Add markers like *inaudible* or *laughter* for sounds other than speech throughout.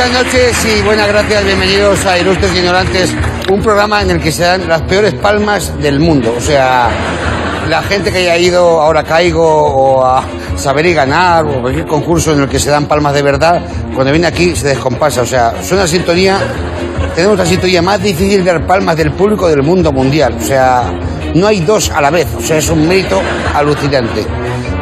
Muchas noches y buenas gracias, bienvenidos a Ilustres Ignorantes, un programa en el que se dan las peores palmas del mundo. O sea, la gente que haya ido Ahora Caigo o a Saber y Ganar o cualquier concurso en el que se dan palmas de verdad, cuando viene aquí se descompasa. O sea, suena sintonía, tenemos la sintonía más difícil de dar palmas del público del mundo mundial. O sea, no hay dos a la vez. O sea, es un mérito alucinante.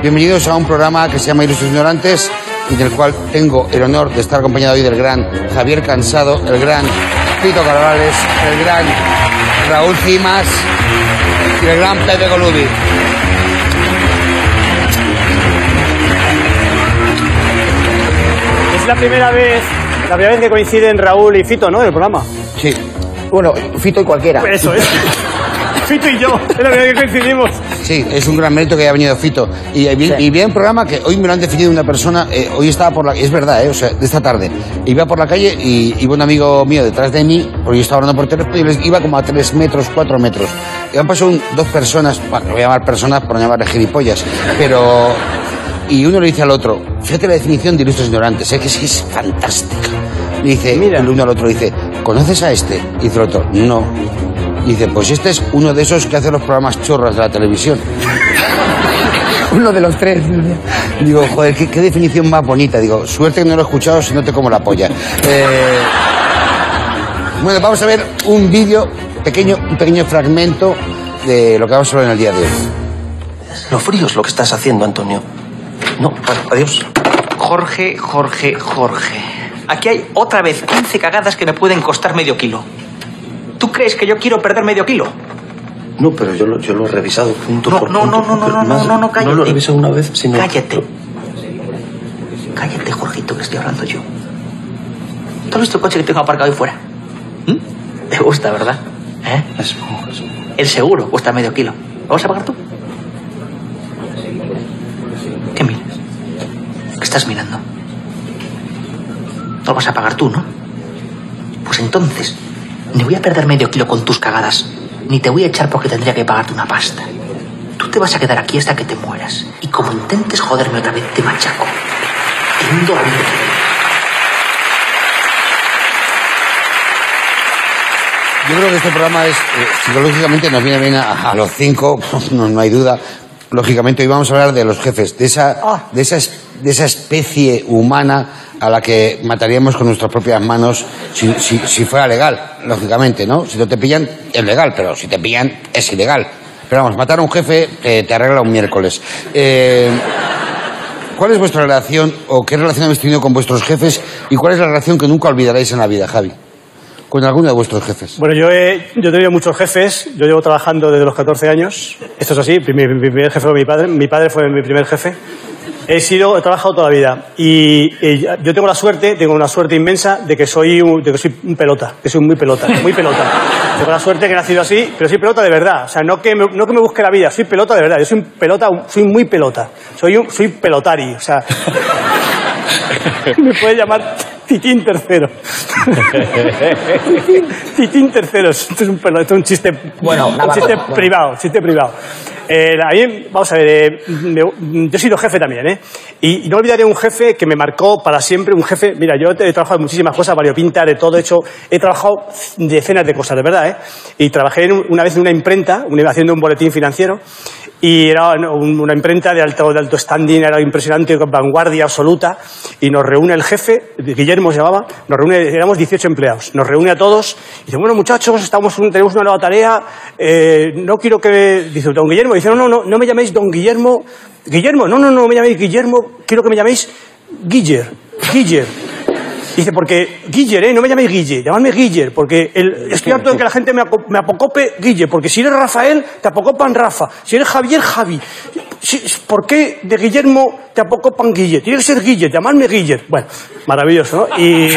Bienvenidos a un programa que se llama Ilustres Ignorantes y del cual tengo el honor de estar acompañado hoy del gran Javier Cansado, el gran Tito Carvales, el gran Raúl Cimas y el gran Pepe Colubi. Es la primera vez, la primera vez que coinciden Raúl y Fito, ¿no? En el programa. Sí. Bueno, Fito y cualquiera. Eso es. *laughs* Fito y yo, es la primera vez que coincidimos. Sí, es un gran mérito que haya venido Fito. Y, y Sí. y bien programa que hoy me lo han definido una persona, eh, hoy estaba por la es verdad, eh, o sea, de esta tarde. Iba por la calle y iba un amigo mío detrás de mí, porque yo estaba hablando por teléfono y les iba como a 3 metros, 4 metros. Y han pasado un- dos personas, bueno, lo voy a llamar personas por no llamarles gilipollas, pero... Y uno le dice al otro, fíjate la definición de ilustres ignorantes, es que sí es fantástica. Le dice, Mira. el uno al otro dice, ¿conoces a este? Y dice el otro, no. Y dice, pues este es uno de esos que hace los programas chorras de la televisión. *laughs* Uno de los tres. Digo, joder, qué, qué definición más bonita. Digo, suerte que no lo he escuchado, si no te como la polla. Eh, Bueno, vamos a ver un vídeo, pequeño, un pequeño fragmento de lo que vamos a hablar en el día de hoy. Lo frío es lo que estás haciendo, Antonio. No, bueno, adiós. Jorge, Jorge, Jorge. Aquí hay otra vez 15 cagadas que me pueden costar medio kilo. ¿Tú crees que yo quiero perder medio kilo? No, pero yo lo, yo lo he revisado punto No, por no, punto. no, no, no, no, no, no, no, cállate. No lo he revisado una vez, sino... Cállate. Cállate, Jorgito, que estoy hablando yo. ¿Tú has visto el coche que tengo aparcado ahí fuera? ¿Mm? Te gusta, ¿verdad? ¿Eh? Es- es- El seguro cuesta medio kilo. ¿Lo vas a pagar tú? ¿Qué miras? ¿Qué estás mirando? No lo vas a pagar tú, ¿no? Pues entonces, ni voy a perder medio kilo con tus cagadas, ni te voy a echar porque tendría que pagarte una pasta. Tú te vas a quedar aquí hasta que te mueras. Y como intentes joderme otra vez, te machaco. Te hundo vida. Yo creo que este programa es, eh, psicológicamente nos viene bien a, a los cinco, *laughs* no hay duda. Lógicamente hoy vamos a hablar de los jefes, de esa, Ah. de esa, es- de esa especie humana a la que mataríamos con nuestras propias manos si, si, si fuera legal, lógicamente, ¿no? Si no te pillan, es legal, pero si te pillan, es ilegal. Pero vamos, matar a un jefe eh, te arregla un miércoles. Eh, ¿Cuál es vuestra relación o qué relación habéis tenido con vuestros jefes y cuál es la relación que nunca olvidaréis en la vida, Javi? Con alguno de vuestros jefes. Bueno, yo he, yo he tenido muchos jefes. Yo llevo trabajando desde los 14 años. Esto es así. Mi, primer jefe fue mi padre. Mi padre fue mi primer jefe. He sido, he trabajado toda la vida. Y, yo tengo la suerte, tengo una suerte inmensa de que soy un, de que soy un pelota. Que soy muy pelota, muy pelota. tengo la suerte que he nacido así, pero soy pelota de verdad. O sea, no que me, no que me busque la vida, soy pelota de verdad. Yo soy pelota, soy muy pelota. Soy un, soy pelotari. O sea, *laughs* me puede llamar Titín tercero. *laughs* Titín tercero. Esto es un, pelo- esto es un chiste, Bueno, un chiste bueno. privado, chiste privado. Eh, vamos a ver, eh, me- yo he sido jefe también, ¿eh? Y, y no olvidaré un jefe que me marcó para siempre, un jefe, mira, yo he trabajado en muchísimas cosas, variopintas, de todo, hecho, he trabajado decenas de cosas, de verdad, ¿eh? Y trabajé en una vez en una imprenta, una- haciendo un boletín financiero, y era un- una imprenta de alto, de alto standing, era impresionante, vanguardia absoluta, y nos reúne el jefe, Guillermo se llamaba, nos reúne, éramos 18 empleados, nos reúne a todos, y dice, bueno muchachos, estamos, tenemos una nueva tarea, eh, no quiero que, dice, don Guillermo, dice, no, no, no, no me llaméis don Guillermo, Guillermo, no, no, no me llaméis Guillermo, quiero que me llaméis Guiller, Guiller. Dice, porque Guiller, ¿eh? No me llaméis Guille, llamadme Guiller, porque el- estoy harto de que la gente me, me apocope Guille, porque si eres Rafael, te apocopan Rafa, si eres Javier, Javi. ¿Por qué de Guillermo te apocopan Guille? Tiene que ser Guille, llamadme Guiller. Bueno, maravilloso, ¿no? Y,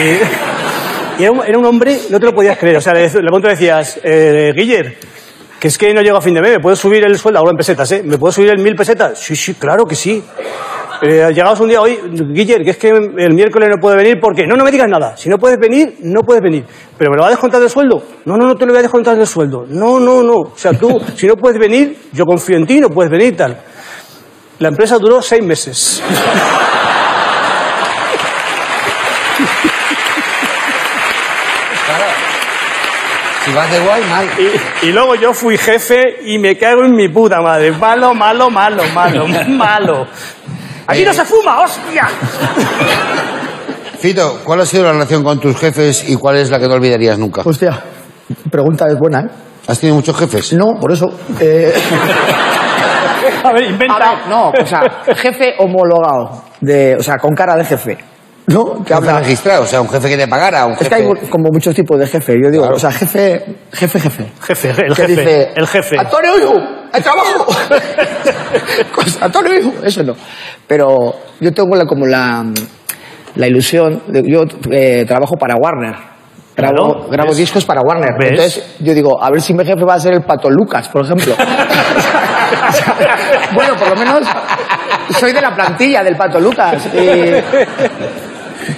*laughs* era, un, hombre, no te lo podías creer, o sea, le, le decías, eh, Guiller, que es que no llego a fin de mes, ¿me puedes subir el sueldo? Ahora en pesetas, ¿eh? ¿Me puedes subir el mil pesetas? Sí, sí, claro que sí. Eh, llegados un día hoy, Guiller, que es que el miércoles no puede venir porque no, no me digas nada. Si no puedes venir, no puedes venir. ¿Pero me lo va a descontar del sueldo? No, no, no te lo voy a descontar del sueldo. No, no, no. O sea, tú, *laughs* si no puedes venir, yo confío en ti, no puedes venir tal. La empresa duró seis meses. Si vas de guay, mal. Y, y luego yo fui jefe y me cago en mi puta madre. Malo, malo, malo, malo, *laughs* malo. Aquí no se fuma, hostia. Fito, ¿cuál ha sido la relación con tus jefes y cuál es la que no olvidarías nunca? Hostia, pregunta es buena, ¿eh? ¿Has tenido muchos jefes? No, por eso. eh, *laughs* A ver, a inventa. ver, no, o sea, jefe homologado. De, o sea, con cara de jefe. ¿No? Que Jefe habla. registrado, o sea, un jefe que te pagara, un Es jefe... que hay como muchos tipos de jefe. Yo digo, Claro. o sea, jefe, jefe, jefe. Jefe, el que jefe. dice, el jefe. Antonio Al trabajo. *laughs* Antonio Hijo, eso no. Pero yo tengo la, como la, la ilusión, de- yo eh, trabajo para Warner. Grabo, Claro, discos para Warner. ¿Ves? Entonces yo digo, a ver si mi jefe va a ser el Pato Lucas, por ejemplo. *laughs* *laughs* Bueno, por lo menos soy de la plantilla del Pato Lucas. y-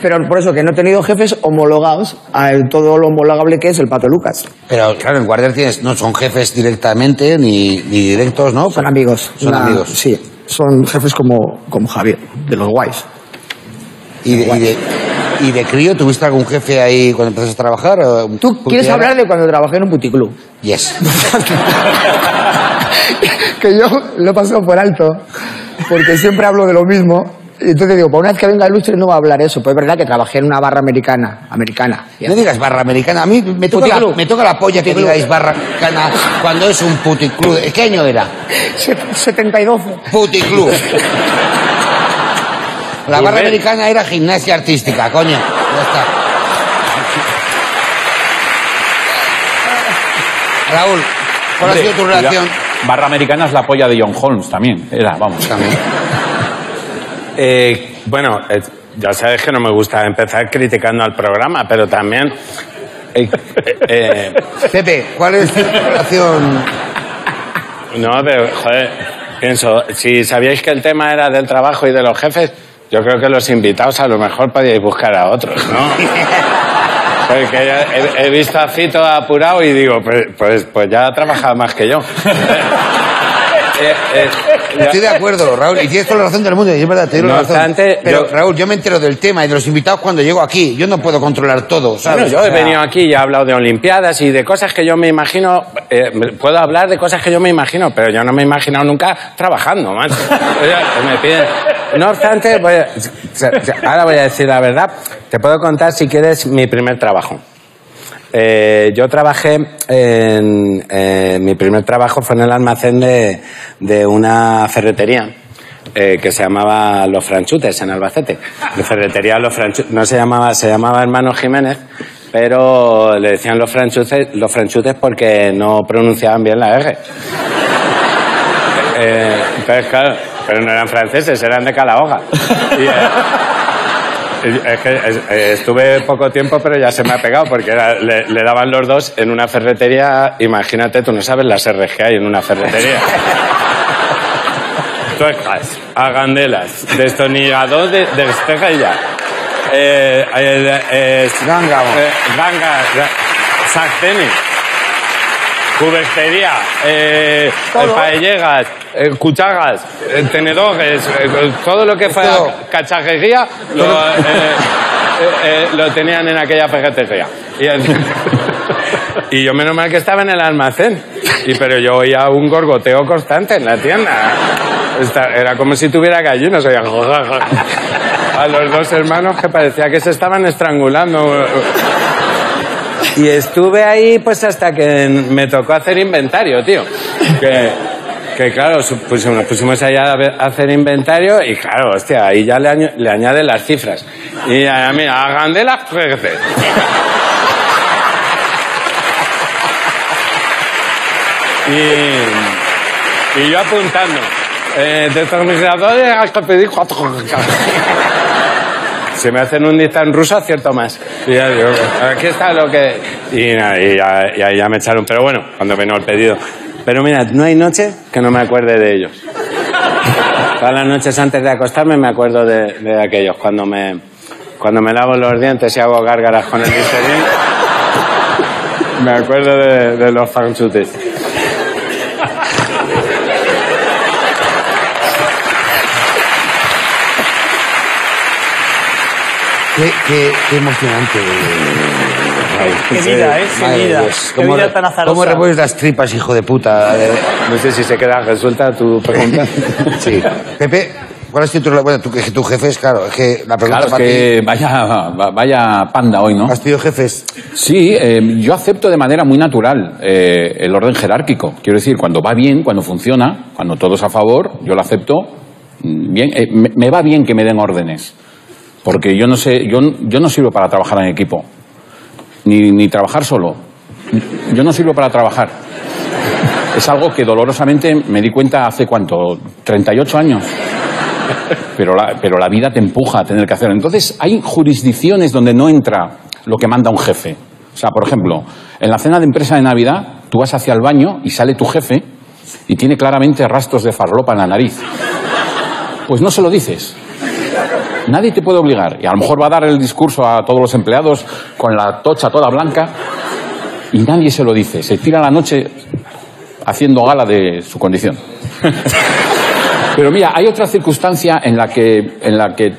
pero por eso que no he tenido jefes homologados a todo lo homologable que es el Pato Lucas. Pero claro, en Guardia tienes, no son jefes directamente ni, ni directos, ¿no? Son amigos. Son Una- amigos. Sí, son jefes como, como Javier, de los guays. ¿Y de, y, de, ¿Y de crío tuviste algún jefe ahí cuando empezaste a trabajar? o- ¿Tú quieres hablar de cuando trabajé en un puticlub? Yes. *laughs* que yo lo he pasado por alto, porque siempre hablo de lo mismo. Entonces digo, por una vez que venga Ilustre no va a hablar eso. Pues es verdad que trabajé en una barra americana. Americana. No digas barra americana. A mí me toca, la, me toca la polla que digáis barra americana cuando es un puticlub. ¿Qué año era? *laughs* Set- 72. Puticlub. La barra americana era gimnasia artística, coño. Ya está. Raúl, ¿cuál ha sido tu relación? Barra Americana es la polla de John Holmes también. Era, vamos. También. Eh, bueno, eh, ya sabes que no me gusta empezar criticando al programa, pero también... eh, eh, Pepe, ¿cuál es tu relación? no, pero, joder, pienso, si sabíais que el tema era del trabajo y de los jefes, yo creo que los invitados a lo mejor podíais buscar a otros, ¿no? *laughs* Porque he visto a Fito apurado y digo, pues, pues, pues ya ha trabajado más que yo. *laughs* Estoy de acuerdo, Raúl, y tienes toda la razón del mundo, y es verdad, te doy la No razón. obstante, Pero, yo- Raúl, yo me entero del tema y de los invitados cuando llego aquí. Yo no puedo controlar todo, Bueno, ¿sabes? yo O he venido aquí y he hablado de Olimpiadas y de cosas que yo me imagino. eh, puedo hablar de cosas que yo me imagino, pero yo no me he imaginado nunca trabajando, macho. Me piden. No obstante, voy a- ahora voy a decir la verdad. Te puedo contar, si quieres, mi primer trabajo. Eh, yo trabajé en. eh, mi primer trabajo fue en el almacén de, una ferretería. eh, que se llamaba Los Franchutes en Albacete. La ferretería Los Franchutes, no se llamaba, se llamaba Hermano Jiménez, pero le decían Los Franchutes, los franchutes porque no pronunciaban bien la R. Eh, entonces, claro, pero no eran franceses, eran de Calahorra. Y, es que es- eh, estuve poco tiempo, pero ya se me ha pegado, porque era- le, le daban los dos en una ferretería. Imagínate, tú no sabes las que hay en una ferretería. *laughs* Tuercas, agandelas, destornillador de, de estrella. Eh, eh, eh, Ganga. eh, sartenes, cubertería, eh, Todo. paellegas, eh, cucharas, eh, tenedores, eh, todo lo que Todo. fuera cacharrería lo, eh, eh, eh, lo tenían en aquella ferretería. Y, *laughs* y yo menos mal que estaba en el almacén. Y, pero yo oía un gorgoteo constante en la tienda. Esta- Era como si tuviera gallinas. Oía *laughs* a los dos hermanos que parecía que se estaban estrangulando. Y estuve ahí pues hasta que me tocó hacer inventario, tío. Que, claro, pues, nos pusimos allá a a hacer inventario y claro, hostia, ahí ya le, añ- le añaden las cifras. Y ya, mira, hagan de las fuertes. Y, yo apuntando. Eh, determinadores hasta pedir cuatro. Si me hacen un dictado en ruso, acierto más. Y ya digo, *laughs* aquí está lo que... Y, nada, y, ya, ya me echaron. Pero bueno, cuando vino el pedido. Pero mira, no hay noche que no me acuerde de ellos. Todas las noches antes de acostarme me acuerdo de, de aquellos. Cuando me, cuando me lavo los dientes y hago gárgaras con el Listerine, *laughs* me acuerdo de, de los fanchutes. Qué, qué, qué emocionante. Qué vida, ¿eh? Qué vida. Dios. Qué ¿Cómo, vida tan azarosa. ¿Cómo remueves las tripas, hijo de puta? No sé si se queda resuelta tu pregunta. *laughs* Sí. Pepe, ¿cuál es tu título? Bueno, tú, que tu jefe es, claro, es que la pregunta Claro, es para que vaya, va- vaya panda hoy, ¿no? ti... ¿Has tenido jefes? Sí, eh, yo acepto de manera muy natural eh, el orden jerárquico. Quiero decir, cuando va bien, cuando funciona, cuando todo es a favor, yo lo acepto. mm, Bien, eh, me, me va bien que me den órdenes. Porque yo no sé, yo, yo no sirvo para trabajar en equipo. Ni, ni trabajar solo. Yo no sirvo para trabajar. Es algo que dolorosamente me di cuenta hace cuánto, 38 años. Pero la, pero la vida te empuja a tener que hacerlo. Entonces, hay jurisdicciones donde no entra lo que manda un jefe. O sea, por ejemplo, en la cena de empresa de Navidad, tú vas hacia el baño y sale tu jefe y tiene claramente rastros de farlopa en la nariz. Pues no se lo dices. Nadie te puede obligar. Y a lo mejor va a dar el discurso a todos los empleados con la tocha toda blanca y nadie se lo dice. Se tira la noche haciendo gala de su condición. *laughs* Pero mira, hay otra circunstancia en la que, en la que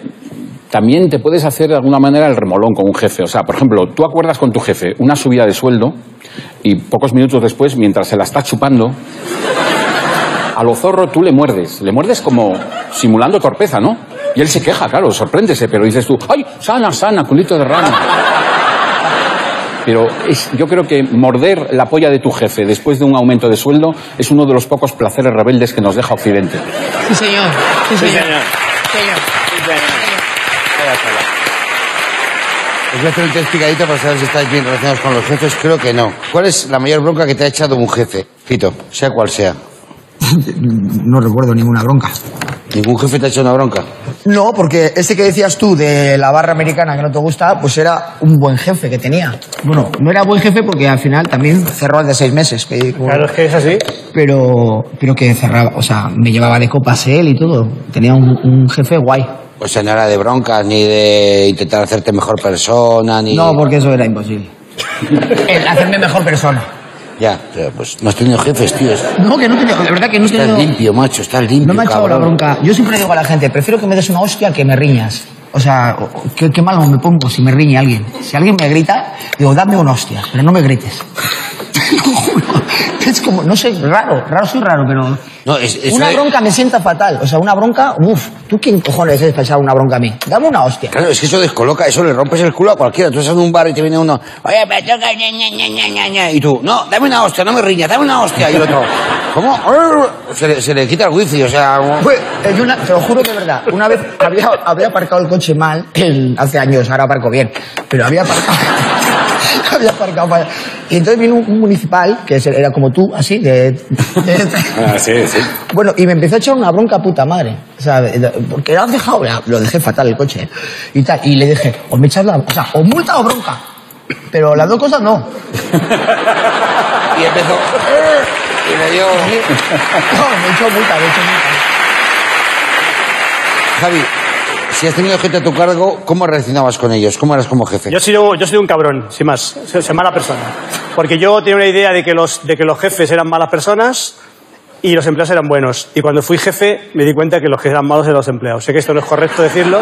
también te puedes hacer de alguna manera el remolón con un jefe. O sea, por ejemplo, tú acuerdas con tu jefe una subida de sueldo y pocos minutos después, mientras se la está chupando, a lo zorro tú le muerdes. Le muerdes como simulando torpeza, ¿no? Y él se queja, claro, sorpréndese, pero dices tú, ¡ay, sana, sana, culito de rana! Pero es- yo creo que morder la polla de tu jefe después de un aumento de sueldo es uno de los pocos placeres rebeldes que nos deja Occidente. Sí, señor. Sí, señor. Señor. Os voy a hacer un test picadito para saber si estáis bien relacionados con los jefes. Creo que no. ¿Cuál es la mayor bronca que te ha echado un jefe? Fito, sea cual sea. *laughs* No recuerdo ninguna bronca. ¿Ningún jefe te ha hecho una bronca? No, porque este que decías tú de la barra americana que no te gusta, pues era un buen jefe que tenía. Bueno, no era buen jefe porque al final también cerró al de seis meses. que- Claro, es que es así. pero, pero que cerraba, o sea, me llevaba de copas él y todo. Tenía un, un jefe guay. O sea, no era de broncas, ni de intentar hacerte mejor persona, ni... No, porque eso era imposible. *laughs* El hacerme mejor persona. Ya, pero pues no has tenido jefes, tío. No, que no tenía, de verdad que no he Estás tenido... limpio, macho, estás limpio, No me ha echado la bronca. Yo siempre le digo a la gente, prefiero que me des una hostia que me riñas. O sea, qué, qué malo me pongo si me riñe alguien. Si alguien me grita, digo, dame una hostia, pero no me grites. *laughs* Te lo juro. *laughs* es como, no sé, raro, raro soy raro, pero... No, es- es una bronca me sienta fatal. O sea, una bronca, uff, ¿tú quién cojones es pensar una bronca a mí? Dame una hostia. Claro, es que eso descoloca, eso le rompes el culo a cualquiera. Tú estás en un bar y te viene uno, oye, me toca, ña, ña, ña, ña, ña, ña", y tú, no, dame una hostia, no me riñas, dame una hostia. Y el otro, ¿cómo? Se le, se le quita el wifi, o sea... como- Pues, eh, una- te lo juro de verdad. Una vez había, había aparcado el coche mal, hace años, ahora aparco bien, pero había aparcado. *laughs* había aparcado mal. Y entonces vino un, un municipal, que era como tú, así, de. de- Ah, sí, sí. bueno, y me empezó a echar una bronca puta madre. O sea, de- porque lo has dejado, lo dejé fatal el coche. Y tal. Y le dije, o me echas la. O sea, o multa o bronca. Pero las dos cosas no. Y empezó... *laughs* Y le dio... No, me echó multa, me echó multa. Javi, si has tenido gente a tu cargo, ¿cómo reaccionabas con ellos? ¿Cómo eras como jefe? Yo he sido, yo he sido un cabrón, sin más. Soy, soy mala persona. Porque yo tenía una idea de que, los, de que los jefes eran malas personas y los empleados eran buenos. Y cuando fui jefe me di cuenta que los que eran malos eran los empleados. Sé que esto no es correcto decirlo,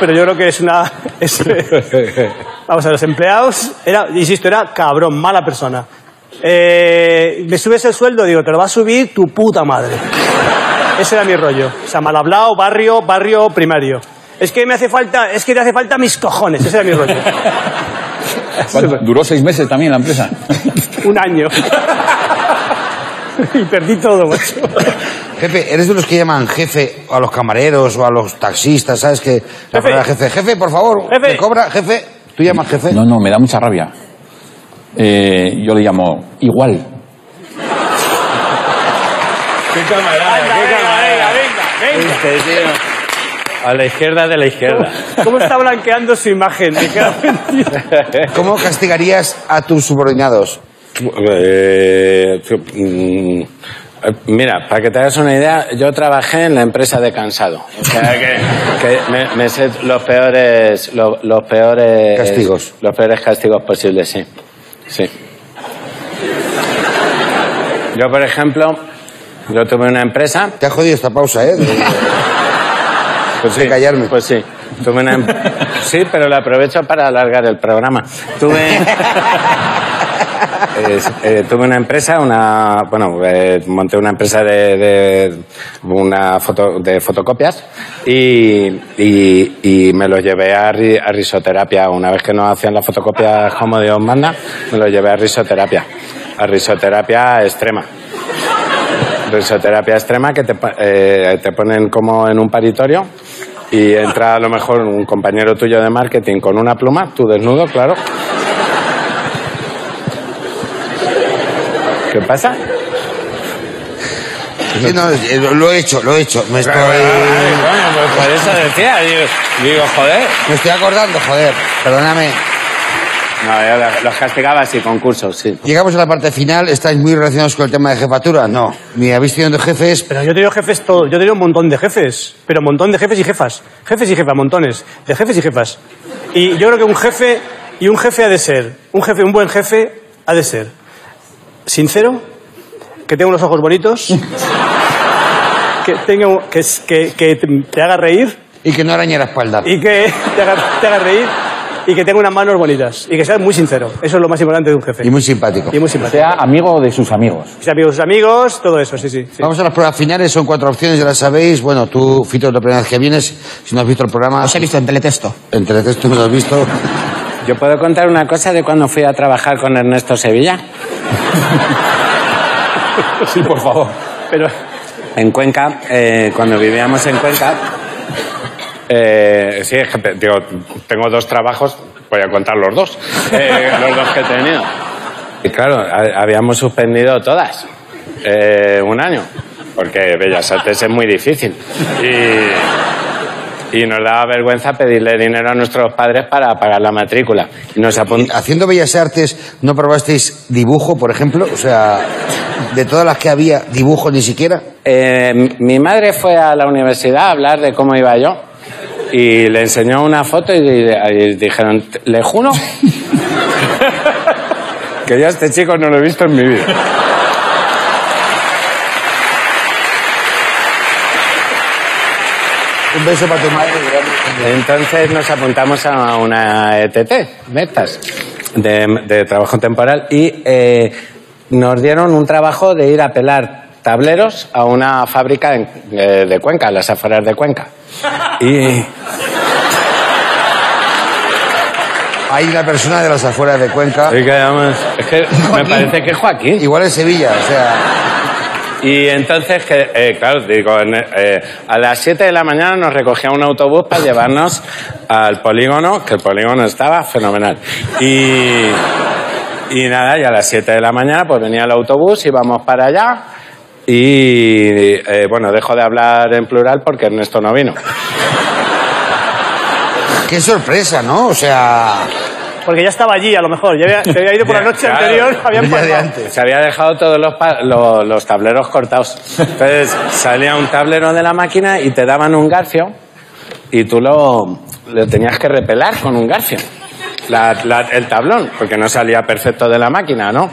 pero yo creo que es una... es- vamos a ver, los empleados, era, insisto, era cabrón, mala persona. Eh, me subes el sueldo, digo, te lo va a subir tu puta madre. Ese era mi rollo. O sea, mal hablado, barrio, barrio primario. Es que me hace falta, es que te hace falta mis cojones. Ese era mi rollo. *laughs* Duró seis meses también la empresa. *laughs* Un año. *laughs* y perdí todo, macho. Jefe, ¿eres de los que llaman jefe a los camareros o a los taxistas, sabes? Que la Jefe. palabra jefe, jefe, por favor, Jefe. ¿me cobra? Jefe, ¿tú llamas jefe? No, no, me da mucha rabia. Eh, yo le llamo igual. Qué camarada, Venga, venga, venga. Este. A la izquierda de la izquierda. ¿Cómo está blanqueando su imagen? *laughs* ¿Cómo castigarías a tus subordinados? Eh, mm, eh, Mira, para que te hagas una idea, yo trabajé en la empresa de cansado. O sea que, que me, me sé los peores, los, los peores Castigos. Los peores castigos posibles, sí. Sí. Yo, por ejemplo, yo tuve una empresa. Te ha jodido esta pausa, ¿eh? Pues de *laughs* callarme. Pues sí. tuve una em- *laughs* sí, pero lo aprovecho para alargar el programa. Tuve *laughs* eh, tuve una empresa, una, bueno, eh, monté una empresa de, de una foto, de fotocopias y, y, y me lo llevé a, ri- a risoterapia. Una vez que no hacían las fotocopias como Dios manda, me lo llevé a risoterapia, a risoterapia extrema. Risoterapia extrema que te, eh, te ponen como en un paritorio y entra a lo mejor un compañero tuyo de marketing con una pluma, tú desnudo, claro. ¿Qué pasa? Sí, no, lo- he hecho, lo he hecho. Me estoy, coño, pues por eso decía, digo, digo, joder. me estoy acordando, joder. Perdóname. No, yo los- los castigaba así, concursos, sí. Llegamos a la parte final. ¿Estáis muy relacionados con el tema de jefatura? No. Ni habéis tenido jefes. Pero yo he tenido jefes todo, yo he tenido un montón de jefes, pero un montón de jefes y jefas. Jefes y jefas, montones. De jefes y jefas. Y yo creo que un jefe, y un jefe ha de ser, un jefe, un buen jefe ha de ser sincero, que tenga unos ojos bonitos, que tenga que, que, que te, te haga reír Y que no arañe la espalda. y que te haga, te haga reír y que tenga unas manos bonitas y que sea muy sincero. Eso es lo más importante de un jefe. Y muy simpático. Y muy simpático. Sea amigo de sus amigos. Sea amigo de sus amigos, todo eso, sí, sí. sí. Vamos a las pruebas finales. Son cuatro opciones, ya las sabéis. Bueno, tú, Fito, la primera vez que vienes. Si no has visto el programa... Os he visto en teletexto. En teletexto no lo has visto. ¿Yo puedo contar una cosa de cuando fui a trabajar con Ernesto Sevilla? Sí, por favor. Pero En Cuenca, eh, cuando vivíamos en Cuenca, eh, sí, es que te- digo, tengo dos trabajos, voy a contar los dos, *laughs* eh, los dos que he tenido. Y claro, ha- habíamos suspendido todas, eh, un año, porque Bellas Artes es muy difícil. Y, y nos daba vergüenza pedirle dinero a nuestros padres para pagar la matrícula. Y nos apun- Haciendo Bellas Artes, ¿no probasteis dibujo, por ejemplo? O sea, de todas las que había, dibujo ni siquiera. Eh, mi madre fue a la universidad a hablar de cómo iba yo y le enseñó una foto y, y dijeron, ¿le juro? *laughs* que yo a este chico no lo he visto en mi vida. Un beso para tu madre. Entonces nos apuntamos a una ETT, metas, de, de trabajo temporal, y eh, nos dieron un trabajo de ir a pelar tableros a una fábrica en- eh, de Cuenca, las afueras de Cuenca. Y Hay una persona de las afueras de Cuenca. Sí, que además- es que *laughs* me parece que es Joaquín. Igual en Sevilla, o sea... Y entonces, que, eh, claro, digo, eh, a las 7 de la mañana nos recogía un autobús para llevarnos al polígono, que el polígono estaba fenomenal. Y, y nada, y a las 7 de la mañana pues venía el autobús, íbamos para allá. Y eh, bueno, dejo de hablar en plural porque Ernesto no vino. Qué sorpresa, ¿no? O sea... Porque ya estaba allí, a lo mejor. Ya había, se había ido por la noche Claro. anterior, habían de antes. Se había dejado todos los, pa- lo- los tableros cortados. Entonces salía un tablero de la máquina y te daban un garfio y tú lo, lo tenías que repelar con un garfio. La- la- el tablón, porque no salía perfecto de la máquina, ¿no?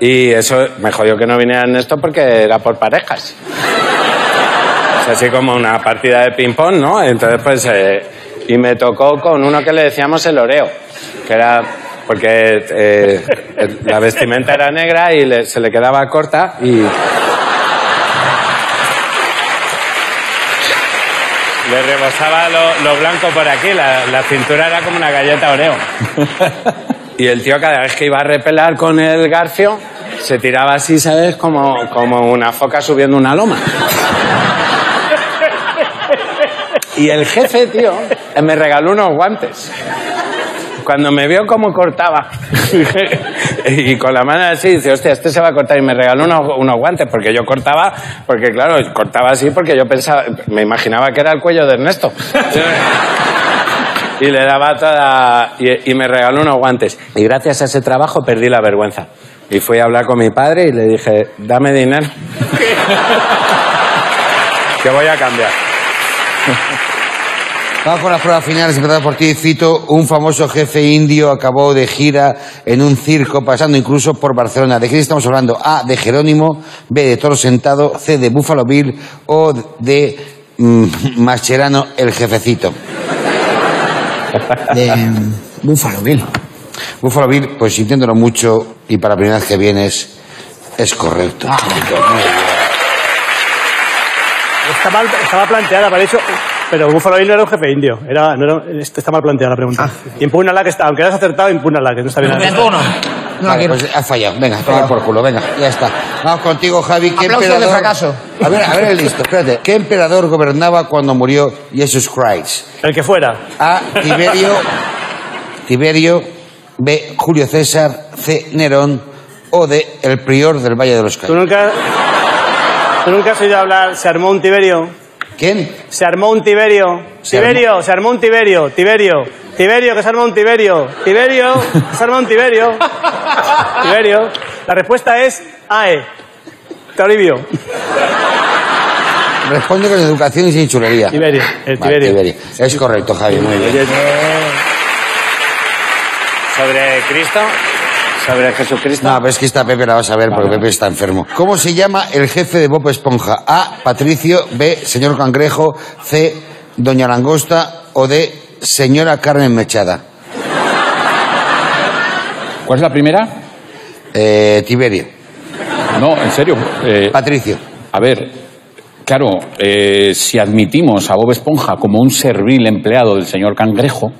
Y eso me jodió que no viniera Ernesto porque era por parejas. Es así como una partida de ping-pong, ¿no? Entonces, pues. eh, y me tocó con uno que le decíamos el oreo, que era. Porque eh, la vestimenta era negra y le- se le quedaba corta y. Le rebosaba lo, lo blanco por aquí, la, la cintura era como una galleta oreo. Y el tío cada vez que iba a repelar con el garfio, se tiraba así, ¿sabes? Como, como una foca subiendo una loma. Y el jefe, tío, me regaló unos guantes. Cuando me vio cómo cortaba, *laughs* y con la mano así, dice, hostia, este se va a cortar. Y me regaló unos, unos guantes, porque yo cortaba, porque claro, cortaba así porque yo pensaba, me imaginaba que era el cuello de Ernesto. Y le daba toda. Y, me regaló unos guantes. Y gracias a ese trabajo perdí la vergüenza. Y fui a hablar con mi padre y le dije, dame dinero. *laughs* que voy a cambiar. Vamos con las pruebas finales, empezando por ti, Cito. Un famoso jefe indio acabó de gira en un circo, pasando incluso por Barcelona. ¿De quién estamos hablando? A, de Jerónimo, B, de Toro Sentado, C, de Buffalo Bill o de mm, Mascherano, el jefecito. De Buffalo Bill. Buffalo Bill, pues sintiéndolo mucho y para la primera vez que vienes, es correcto. Ah. mal, estaba planteada, para hecho, pero Buffalo Bill no era un jefe indio. Era, no era, está mal planteada la pregunta. Impúgnala que está, aunque hayas acertado, impúgnala que no está bien. Uno. No la Vale, pues has fallado. Venga, toma por culo, venga, ya está. Vamos contigo, Javi. ¿Qué Aplausos de emperador... fracaso. A ver, a ver el listo, espérate. ¿Qué emperador gobernaba cuando murió Jesus Christ? El que fuera. A. Tiberio. Tiberio. B. Julio César. C. Nerón. O D. El prior del Valle de los ¿Tú Caídos. nunca, ¿Tú nunca has oído hablar? Se armó un Tiberio. ¿Quién? Se armó un Tiberio. Se Tiberio, se armó un Tiberio. Tiberio. Tiberio, que se armó un Tiberio. Tiberio, que se armó un Tiberio. Tiberio. La respuesta es AE. Toribio. Responde con educación y sin chulería. Tiberio. El Vale, Tiberio. Tiberio. Es correcto, Javi, muy bien. Sobre Cristo, Jesucristo. No, pero es que esta Pepe la vas a ver porque Pepe está enfermo. ¿Cómo se llama el jefe de Bob Esponja? A. Patricio. B. Señor Cangrejo. C. Doña Langosta. O D. Señora Carmen Mechada. ¿Cuál es la primera? Eh, Tiberio. No, en serio. eh, Patricio. a ver, claro, eh, si admitimos a Bob Esponja como un servil empleado del señor Cangrejo,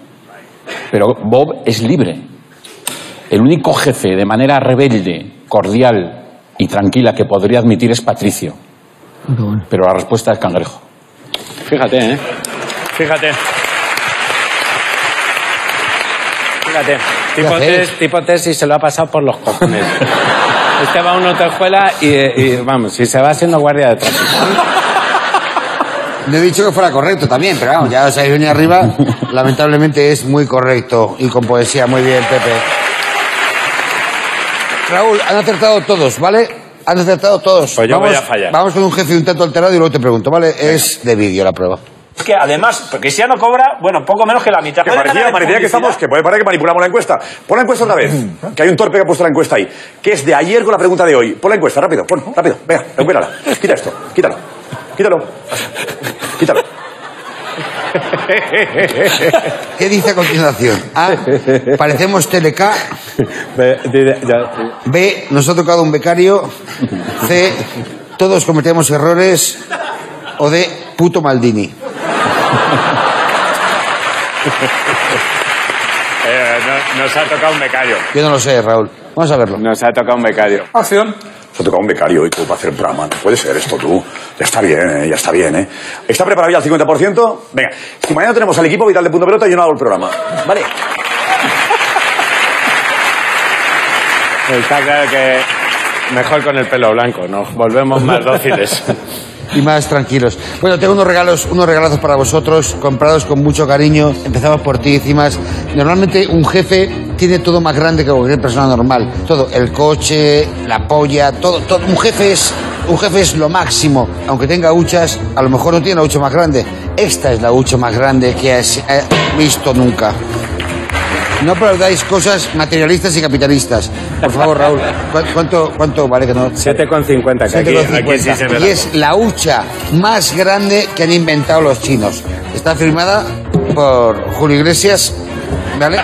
pero Bob es libre. El único jefe de manera rebelde, cordial y tranquila que podría admitir es Patricio. Pero la respuesta es Cangrejo. Fíjate, ¿eh? Fíjate. Fíjate, ¿Qué tipo test, tipo test y se lo ha pasado por los cojones. *laughs* Este va a una autoescuela y, y, vamos, si se va haciendo guardia de tráfico. No he dicho que fuera correcto también, pero vamos, ya os habéis venido arriba. Lamentablemente es muy correcto y con poesía. Muy bien, Pepe. Raúl, han acertado todos, ¿vale? Han acertado todos. Pues yo vamos, voy a fallar. Vamos con un jefe un tanto alterado y luego te pregunto, ¿vale? Es de vídeo la prueba. Es que además, Cristiano cobra, bueno, poco menos que la mitad. Que ¿Puede parecía, parecía que estamos, que puede parecer que manipulamos la encuesta. Pon la encuesta otra vez. Que hay un torpe que ha puesto la encuesta ahí. Que es de ayer con la pregunta de hoy. Pon la encuesta, rápido, pon, rápido. Venga, recupérala. Quita esto, quítalo. Quítalo. Quítalo. *laughs* ¿Qué dice a continuación? A. Parecemos TLK. B. Nos ha tocado un becario. C. Todos cometemos errores. O D. Puto Maldini. Eh, no- nos ha tocado un becario. Yo no lo sé, Raúl. Vamos a verlo. Nos ha tocado un becario. Acción. Se ha tocado un becario hoy para hacer programa. No puede ser esto tú. Ya está bien, ¿eh? ya está bien, ¿eh? ¿Está preparado ya al 50%? Venga, si mañana tenemos al equipo vital de Punto Pelota, yo no hago el programa. ¿Vale? Está claro que mejor con el pelo blanco, nos volvemos más dóciles. *laughs* y más tranquilos. Bueno, tengo unos regalos, unos regalos para vosotros, comprados con mucho cariño. Empezamos por ti, Cimas. Normalmente un jefe tiene todo más grande que cualquier persona normal. Todo, el coche, la polla, todo, todo. Un jefe es, un jefe es lo máximo. Aunque tenga huchas, a lo mejor no tiene la hucha más grande. Esta es la hucha más grande que has eh, visto nunca. No aplaudáis cosas materialistas y capitalistas. Por favor, Raúl. ¿cu- ¿Cuánto, cuánto vale que no? 7,50, que aquí, 7,50. aquí sí se ve. y es la hucha más grande que han inventado los chinos. Está firmada por Julio Iglesias. ¿Vale?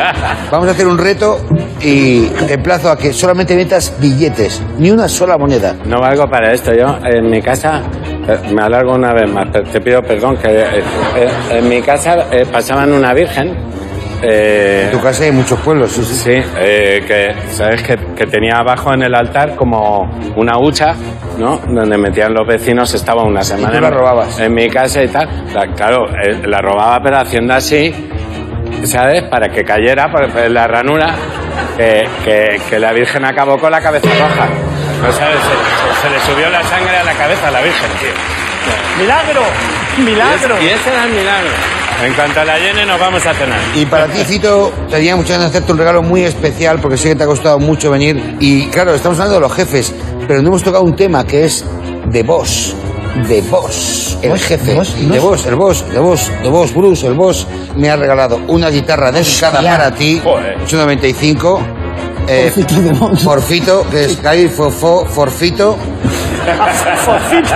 *laughs* Vamos a hacer un reto y te emplazo a que solamente metas billetes, ni una sola moneda. No valgo para esto. Yo en mi casa, eh, me alargo una vez más, te- pido perdón, que eh, eh, en mi casa pasaban una virgen. Eh, En tu casa hay muchos pueblos, sí, sí. Sí, eh, que sabes que, que tenía abajo en el altar como una hucha, ¿no? Donde metían los vecinos, estaba una semana. tú la en- robabas? En mi casa y tal. La- claro, eh, la robaba, pero haciendo así, ¿sabes? Para que cayera por, por la ranura, que, que- que la Virgen acabó con la cabeza roja. ¿No sabes? Se, se- se le subió la sangre a la cabeza a la Virgen, tío. ¡Milagro! ¡Milagro! Y ese era el milagro. En cuanto a la llene, nos vamos a cenar. Y para ti, Cito, tenía muchas ganas de hacerte un regalo muy especial porque sé que te ha costado mucho venir. Y claro, estamos hablando de los jefes, pero no hemos tocado un tema que es de Boss. De Boss, el ¿Boss? jefe. ¿Boss? De Boss, el Boss, de Boss, de Boss, Bruce, el Boss. Me ha regalado una guitarra dedicada para ti. Joder. Es un 95. Eh, Forfito. Forfito, que es ahí, fo, fo- forfito.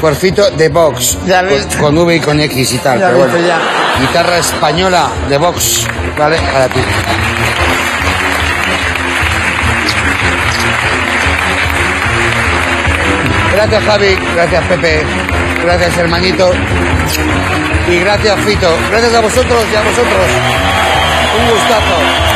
Forfito de Box. Ya he con, con V y con X y tal. Ya pero bueno. ya. guitarra española de Vox, ¿vale? Para ti. Gracias Javi, gracias Pepe, gracias hermanito y gracias Fito. Gracias a vosotros y a vosotros. Un gustazo.